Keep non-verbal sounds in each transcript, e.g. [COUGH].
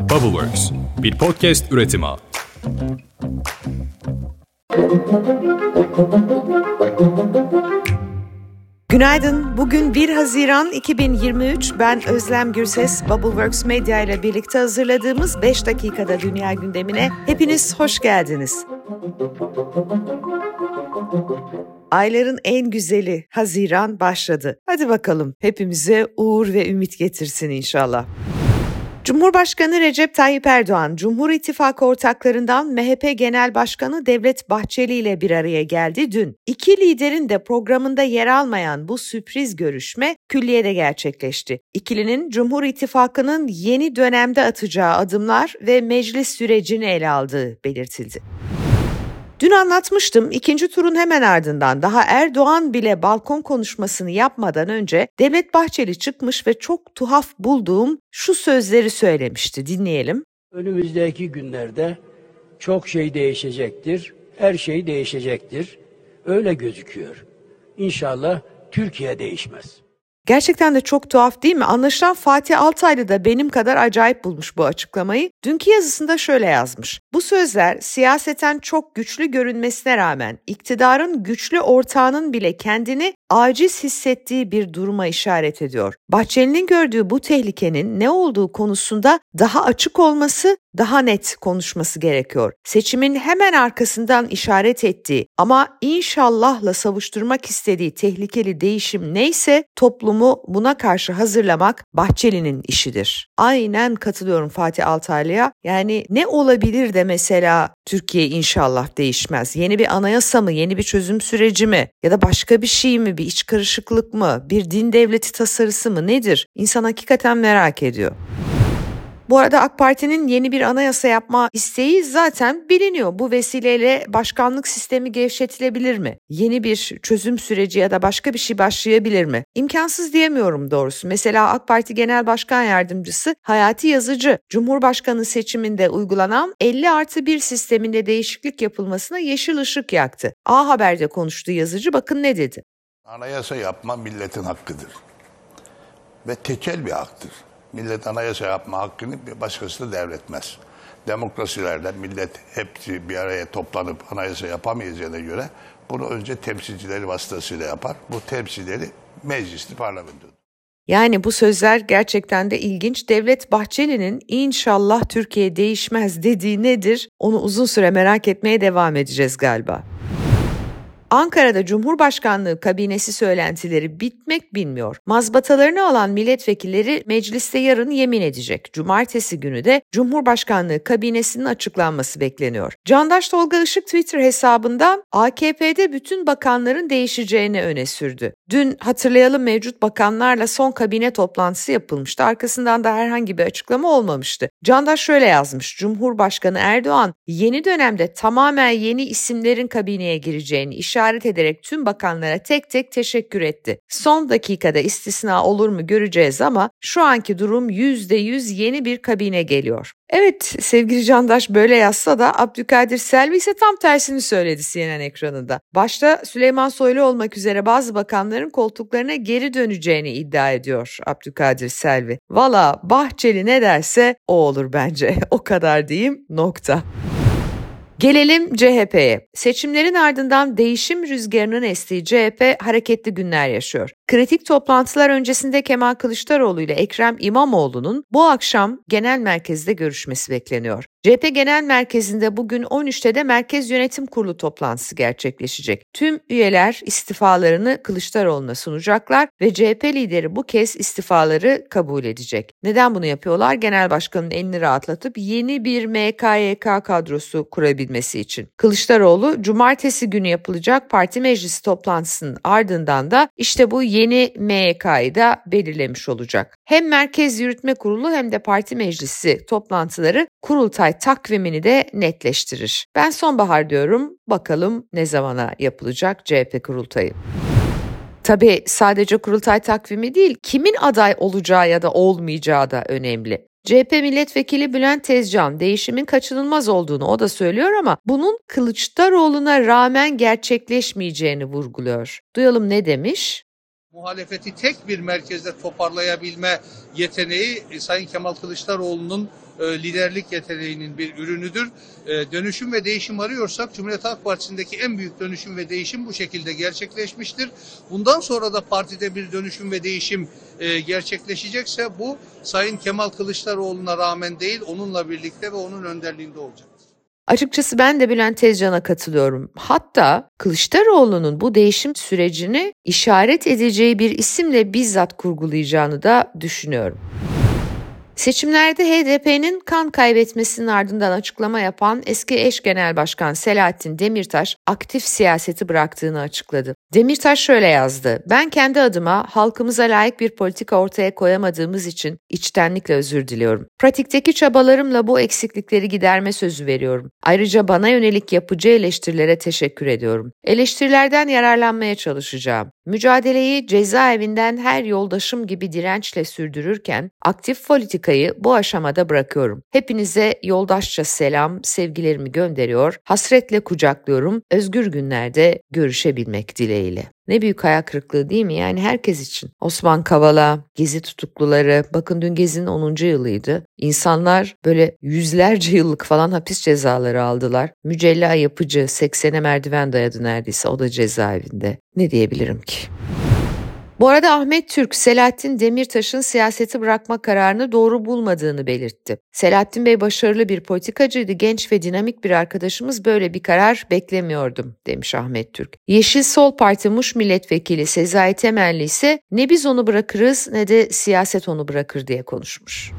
Bubbleworks, bir podcast üretimi. Günaydın. Bugün 1 Haziran 2023. Ben Özlem Gürses. Bubbleworks Media ile birlikte hazırladığımız 5 dakikada dünya gündemine hepiniz hoş geldiniz. Ayların en güzeli Haziran başladı. Hadi bakalım hepimize uğur ve ümit getirsin inşallah. Cumhurbaşkanı Recep Tayyip Erdoğan, Cumhur İttifakı ortaklarından MHP Genel Başkanı Devlet Bahçeli ile bir araya geldi dün. İki liderin de programında yer almayan bu sürpriz görüşme külliyede gerçekleşti. İkilinin Cumhur İttifakı'nın yeni dönemde atacağı adımlar ve meclis sürecini ele aldığı belirtildi. Dün anlatmıştım ikinci turun hemen ardından daha Erdoğan bile balkon konuşmasını yapmadan önce Devlet Bahçeli çıkmış ve çok tuhaf bulduğum şu sözleri söylemişti. Dinleyelim. Önümüzdeki günlerde çok şey değişecektir. Her şey değişecektir. Öyle gözüküyor. İnşallah Türkiye değişmez. Gerçekten de çok tuhaf değil mi? Anlaşılan Fatih Altaylı da benim kadar acayip bulmuş bu açıklamayı. Dünkü yazısında şöyle yazmış. Bu sözler siyaseten çok güçlü görünmesine rağmen iktidarın güçlü ortağının bile kendini aciz hissettiği bir duruma işaret ediyor. Bahçeli'nin gördüğü bu tehlikenin ne olduğu konusunda daha açık olması, daha net konuşması gerekiyor. Seçimin hemen arkasından işaret ettiği ama inşallahla savuşturmak istediği tehlikeli değişim neyse toplumu buna karşı hazırlamak Bahçeli'nin işidir. Aynen katılıyorum Fatih Altaylı'ya. Yani ne olabilir de mesela Türkiye inşallah değişmez? Yeni bir anayasa mı, yeni bir çözüm süreci mi ya da başka bir şey mi, bir iç karışıklık mı, bir din devleti tasarısı mı nedir? İnsan hakikaten merak ediyor. Bu arada AK Parti'nin yeni bir anayasa yapma isteği zaten biliniyor. Bu vesileyle başkanlık sistemi gevşetilebilir mi? Yeni bir çözüm süreci ya da başka bir şey başlayabilir mi? İmkansız diyemiyorum doğrusu. Mesela AK Parti Genel Başkan Yardımcısı Hayati Yazıcı, Cumhurbaşkanı seçiminde uygulanan 50 artı 1 sisteminde değişiklik yapılmasına yeşil ışık yaktı. A Haber'de konuştu Yazıcı bakın ne dedi. Anayasa yapma milletin hakkıdır. Ve tekel bir haktır. Millet anayasa yapma hakkını başkası da devretmez. Demokrasilerde millet hepsi bir araya toplanıp anayasa yapamayacağına göre bunu önce temsilcileri vasıtasıyla yapar. Bu temsilcileri meclisli parlamento. Yani bu sözler gerçekten de ilginç. Devlet Bahçeli'nin inşallah Türkiye değişmez dediği nedir? Onu uzun süre merak etmeye devam edeceğiz galiba. Ankara'da Cumhurbaşkanlığı kabinesi söylentileri bitmek bilmiyor. Mazbatalarını alan milletvekilleri mecliste yarın yemin edecek. Cumartesi günü de Cumhurbaşkanlığı kabinesinin açıklanması bekleniyor. Candaş Tolga Işık Twitter hesabından AKP'de bütün bakanların değişeceğini öne sürdü. Dün hatırlayalım mevcut bakanlarla son kabine toplantısı yapılmıştı. Arkasından da herhangi bir açıklama olmamıştı. Candaş şöyle yazmış. Cumhurbaşkanı Erdoğan yeni dönemde tamamen yeni isimlerin kabineye gireceğini işaret ederek tüm bakanlara tek tek teşekkür etti. Son dakikada istisna olur mu göreceğiz ama şu anki durum %100 yeni bir kabine geliyor. Evet sevgili Candaş böyle yazsa da Abdülkadir Selvi ise tam tersini söyledi CNN ekranında. Başta Süleyman Soylu olmak üzere bazı bakanların koltuklarına geri döneceğini iddia ediyor Abdülkadir Selvi. Valla Bahçeli ne derse o olur bence. [LAUGHS] O kadar diyeyim nokta. Gelelim CHP'ye. Seçimlerin ardından değişim rüzgarının estiği CHP hareketli günler yaşıyor. Kritik toplantılar öncesinde Kemal Kılıçdaroğlu ile Ekrem İmamoğlu'nun bu akşam genel merkezde görüşmesi bekleniyor. CHP Genel Merkezi'nde bugün 13'te de Merkez Yönetim Kurulu toplantısı gerçekleşecek. Tüm üyeler istifalarını Kılıçdaroğlu'na sunacaklar ve CHP lideri bu kez istifaları kabul edecek. Neden bunu yapıyorlar? Genel Başkanın elini rahatlatıp yeni bir MKYK kadrosu kurabilmesi için. Kılıçdaroğlu cumartesi günü yapılacak parti meclisi toplantısının ardından da işte bu yeni MYK'yı da belirlemiş olacak. Hem Merkez Yürütme Kurulu hem de parti meclisi toplantıları kurultay takvimini de netleştirir. Ben sonbahar diyorum. Bakalım ne zamana yapılacak CHP kurultayı. Tabii sadece kurultay takvimi değil, kimin aday olacağı ya da olmayacağı da önemli. CHP milletvekili Bülent Tezcan değişimin kaçınılmaz olduğunu o da söylüyor ama bunun Kılıçdaroğlu'na rağmen gerçekleşmeyeceğini vurguluyor. Duyalım ne demiş? muhalefeti tek bir merkezde toparlayabilme yeteneği e, Sayın Kemal Kılıçdaroğlu'nun e, liderlik yeteneğinin bir ürünüdür. E, dönüşüm ve değişim arıyorsak Cumhuriyet Halk Partisi'ndeki en büyük dönüşüm ve değişim bu şekilde gerçekleşmiştir. Bundan sonra da partide bir dönüşüm ve değişim gerçekleşecekse bu Sayın Kemal Kılıçdaroğlu'na rağmen değil onunla birlikte ve onun önderliğinde olacak. Açıkçası ben de Bülent Tezcan'a katılıyorum. Hatta Kılıçdaroğlu'nun bu değişim sürecini işaret edeceği bir isimle bizzat kurgulayacağını da düşünüyorum. Seçimlerde HDP'nin kan kaybetmesinin ardından açıklama yapan eski eş genel başkan Selahattin Demirtaş aktif siyaseti bıraktığını açıkladı. Demirtaş şöyle yazdı. Ben kendi adıma halkımıza layık bir politika ortaya koyamadığımız için içtenlikle özür diliyorum. Pratikteki çabalarımla bu eksiklikleri giderme sözü veriyorum. Ayrıca bana yönelik yapıcı eleştirilere teşekkür ediyorum. Eleştirilerden yararlanmaya çalışacağım. Mücadeleyi cezaevinden her yoldaşım gibi dirençle sürdürürken aktif politikayı bu aşamada bırakıyorum. Hepinize yoldaşça selam, sevgilerimi gönderiyor, hasretle kucaklıyorum, özgür günlerde görüşebilmek dileğiyle. Ne büyük hayal kırıklığı değil mi? Yani herkes için. Osman Kavala, Gezi tutukluları, bakın dün Gezi'nin 10. yılıydı. İnsanlar böyle yüzlerce yıllık falan hapis cezaları aldılar. Mücella yapıcı 80'e merdiven dayadı neredeyse o da cezaevinde. Ne diyebilirim ki? Bu arada Ahmet Türk, Selahattin Demirtaş'ın siyaseti bırakma kararını doğru bulmadığını belirtti. Selahattin Bey başarılı bir politikacıydı, genç ve dinamik bir arkadaşımız böyle bir karar beklemiyordum demiş Ahmet Türk. Yeşil Sol Parti Muş Milletvekili Sezai Temelli ise ne biz onu bırakırız ne de siyaset onu bırakır diye konuşmuş.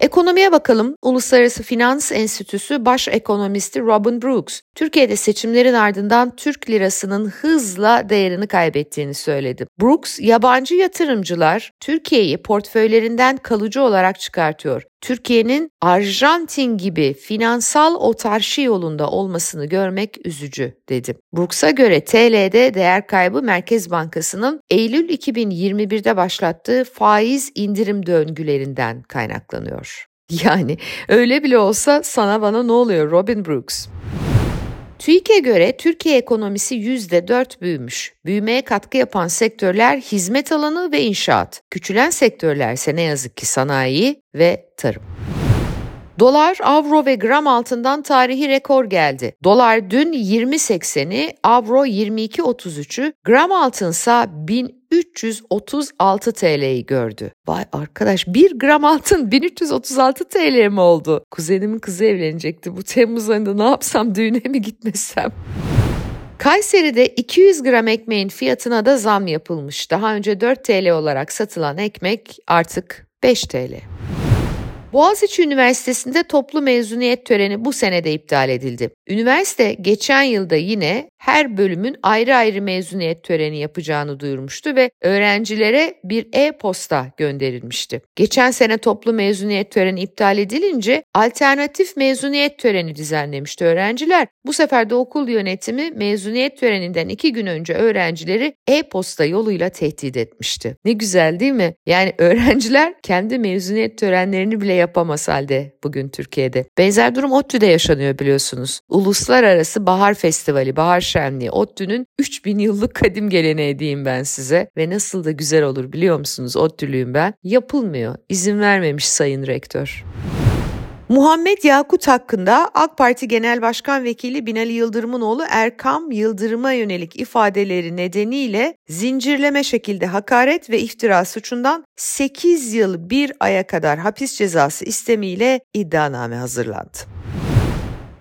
Ekonomiye bakalım. Uluslararası Finans Enstitüsü baş ekonomisti Robin Brooks, Türkiye'de seçimlerin ardından Türk lirasının hızla değerini kaybettiğini söyledi. Brooks, yabancı yatırımcılar Türkiye'yi portföylerinden kalıcı olarak çıkartıyor. Türkiye'nin Arjantin gibi finansal otarşi yolunda olmasını görmek üzücü dedi. Brooks'a göre TL'de değer kaybı Merkez Bankası'nın Eylül 2021'de başlattığı faiz indirim döngülerinden kaynaklanıyor. [LAUGHS] Yani öyle bile olsa sana bana ne oluyor Robin Brooks? TÜİK'e göre Türkiye ekonomisi %4 büyümüş. Büyümeye katkı yapan sektörler hizmet alanı ve inşaat. Küçülen sektörler ise ne yazık ki sanayi ve tarım. Dolar, avro ve gram altından tarihi rekor geldi. Dolar dün 20.80'i, avro 22.33'ü, gram altınsa 1336 TL'yi gördü. Vay arkadaş 1 gram altın 1336 TL mi oldu? Kuzenimin kızı evlenecekti. Bu Temmuz ayında ne yapsam düğüne mi gitmesem? Kayseri'de 200 gram ekmeğin fiyatına da zam yapılmış. Daha önce 4 TL olarak satılan ekmek artık 5 TL. Boğaziçi Üniversitesi'nde toplu mezuniyet töreni bu senede iptal edildi. Üniversite geçen yılda yine her bölümün ayrı ayrı mezuniyet töreni yapacağını duyurmuştu ve öğrencilere bir e-posta gönderilmişti. Geçen sene toplu mezuniyet töreni iptal edilince alternatif mezuniyet töreni düzenlemişti öğrenciler. Bu sefer de okul yönetimi mezuniyet töreninden iki gün önce öğrencileri e-posta yoluyla tehdit etmişti. Ne güzel değil mi? Yani [LAUGHS] öğrenciler kendi mezuniyet törenlerini bile yapamaz halde bugün Türkiye'de. Benzer durum ODTÜ'de yaşanıyor biliyorsunuz. Uluslararası Bahar Festivali, Bahar Şenliği ODTÜ'nün 3000 yıllık kadim geleneği diyeyim ben size. Ve nasıl da güzel olur biliyor musunuz ODTÜ'lüyüm ben. Yapılmıyor. İzin vermemiş Sayın Rektör. Muhammed Yakut hakkında AK Parti Genel Başkan Vekili Binali Yıldırım'ın oğlu Erkam Yıldırım'a yönelik ifadeleri nedeniyle zincirleme şekilde hakaret ve iftira suçundan 8 yıl 1 aya kadar hapis cezası istemiyle iddianame hazırlandı.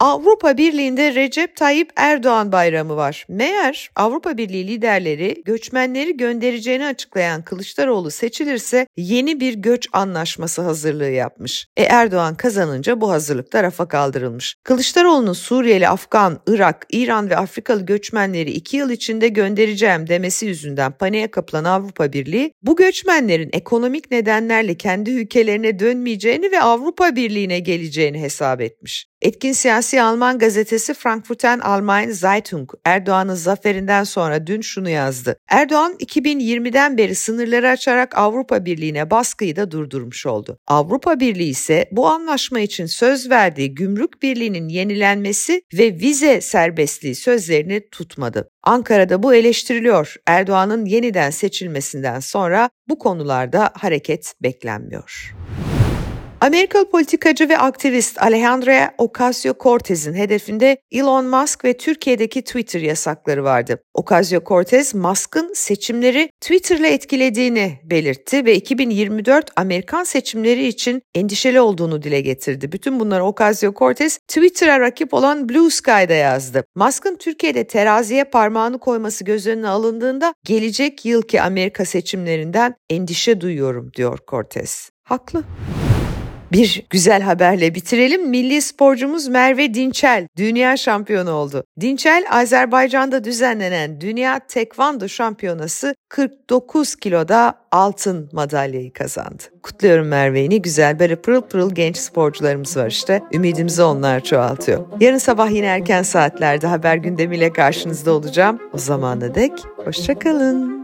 Avrupa Birliği'nde Recep Tayyip Erdoğan bayramı var. Meğer Avrupa Birliği liderleri göçmenleri göndereceğini açıklayan Kılıçdaroğlu seçilirse yeni bir göç anlaşması hazırlığı yapmış. E Erdoğan kazanınca bu hazırlıklar rafa kaldırılmış. Kılıçdaroğlu'nun Suriyeli, Afgan, Irak, İran ve Afrikalı göçmenleri iki yıl içinde göndereceğim demesi yüzünden paniğe kapılan Avrupa Birliği bu göçmenlerin ekonomik nedenlerle kendi ülkelerine dönmeyeceğini ve Avrupa Birliği'ne geleceğini hesap etmiş. Etkin siyasi Alman gazetesi Frankfurter Allgemeine Zeitung Erdoğan'ın zaferinden sonra dün şunu yazdı. Erdoğan 2020'den beri sınırları açarak Avrupa Birliği'ne baskıyı da durdurmuş oldu. Avrupa Birliği ise bu anlaşma için söz verdiği gümrük birliğinin yenilenmesi ve vize serbestliği sözlerini tutmadı. Ankara'da bu eleştiriliyor. Erdoğan'ın yeniden seçilmesinden sonra bu konularda hareket beklenmiyor. Amerikalı politikacı ve aktivist Alejandra Ocasio-Cortez'in hedefinde Elon Musk ve Türkiye'deki Twitter yasakları vardı. Ocasio-Cortez, Musk'ın seçimleri Twitter'la etkilediğini belirtti ve 2024 Amerikan seçimleri için endişeli olduğunu dile getirdi. Bütün bunları Ocasio-Cortez Twitter'a rakip olan Blue Sky'da yazdı. Musk'ın Türkiye'de teraziye parmağını koyması göz önüne alındığında gelecek yılki Amerika seçimlerinden endişe duyuyorum diyor Cortez. Haklı. Bir güzel haberle bitirelim. Milli sporcumuz Merve Dinçel dünya şampiyonu oldu. Dinçel Azerbaycan'da düzenlenen Dünya Tekvando Şampiyonası 49 kiloda altın madalyayı kazandı. Kutluyorum Merve'yi. Ne güzel böyle pırıl pırıl genç sporcularımız var işte. Ümidimizi onlar çoğaltıyor. Yarın sabah yine erken saatlerde haber gündemiyle karşınızda olacağım. O zamana dek hoşçakalın.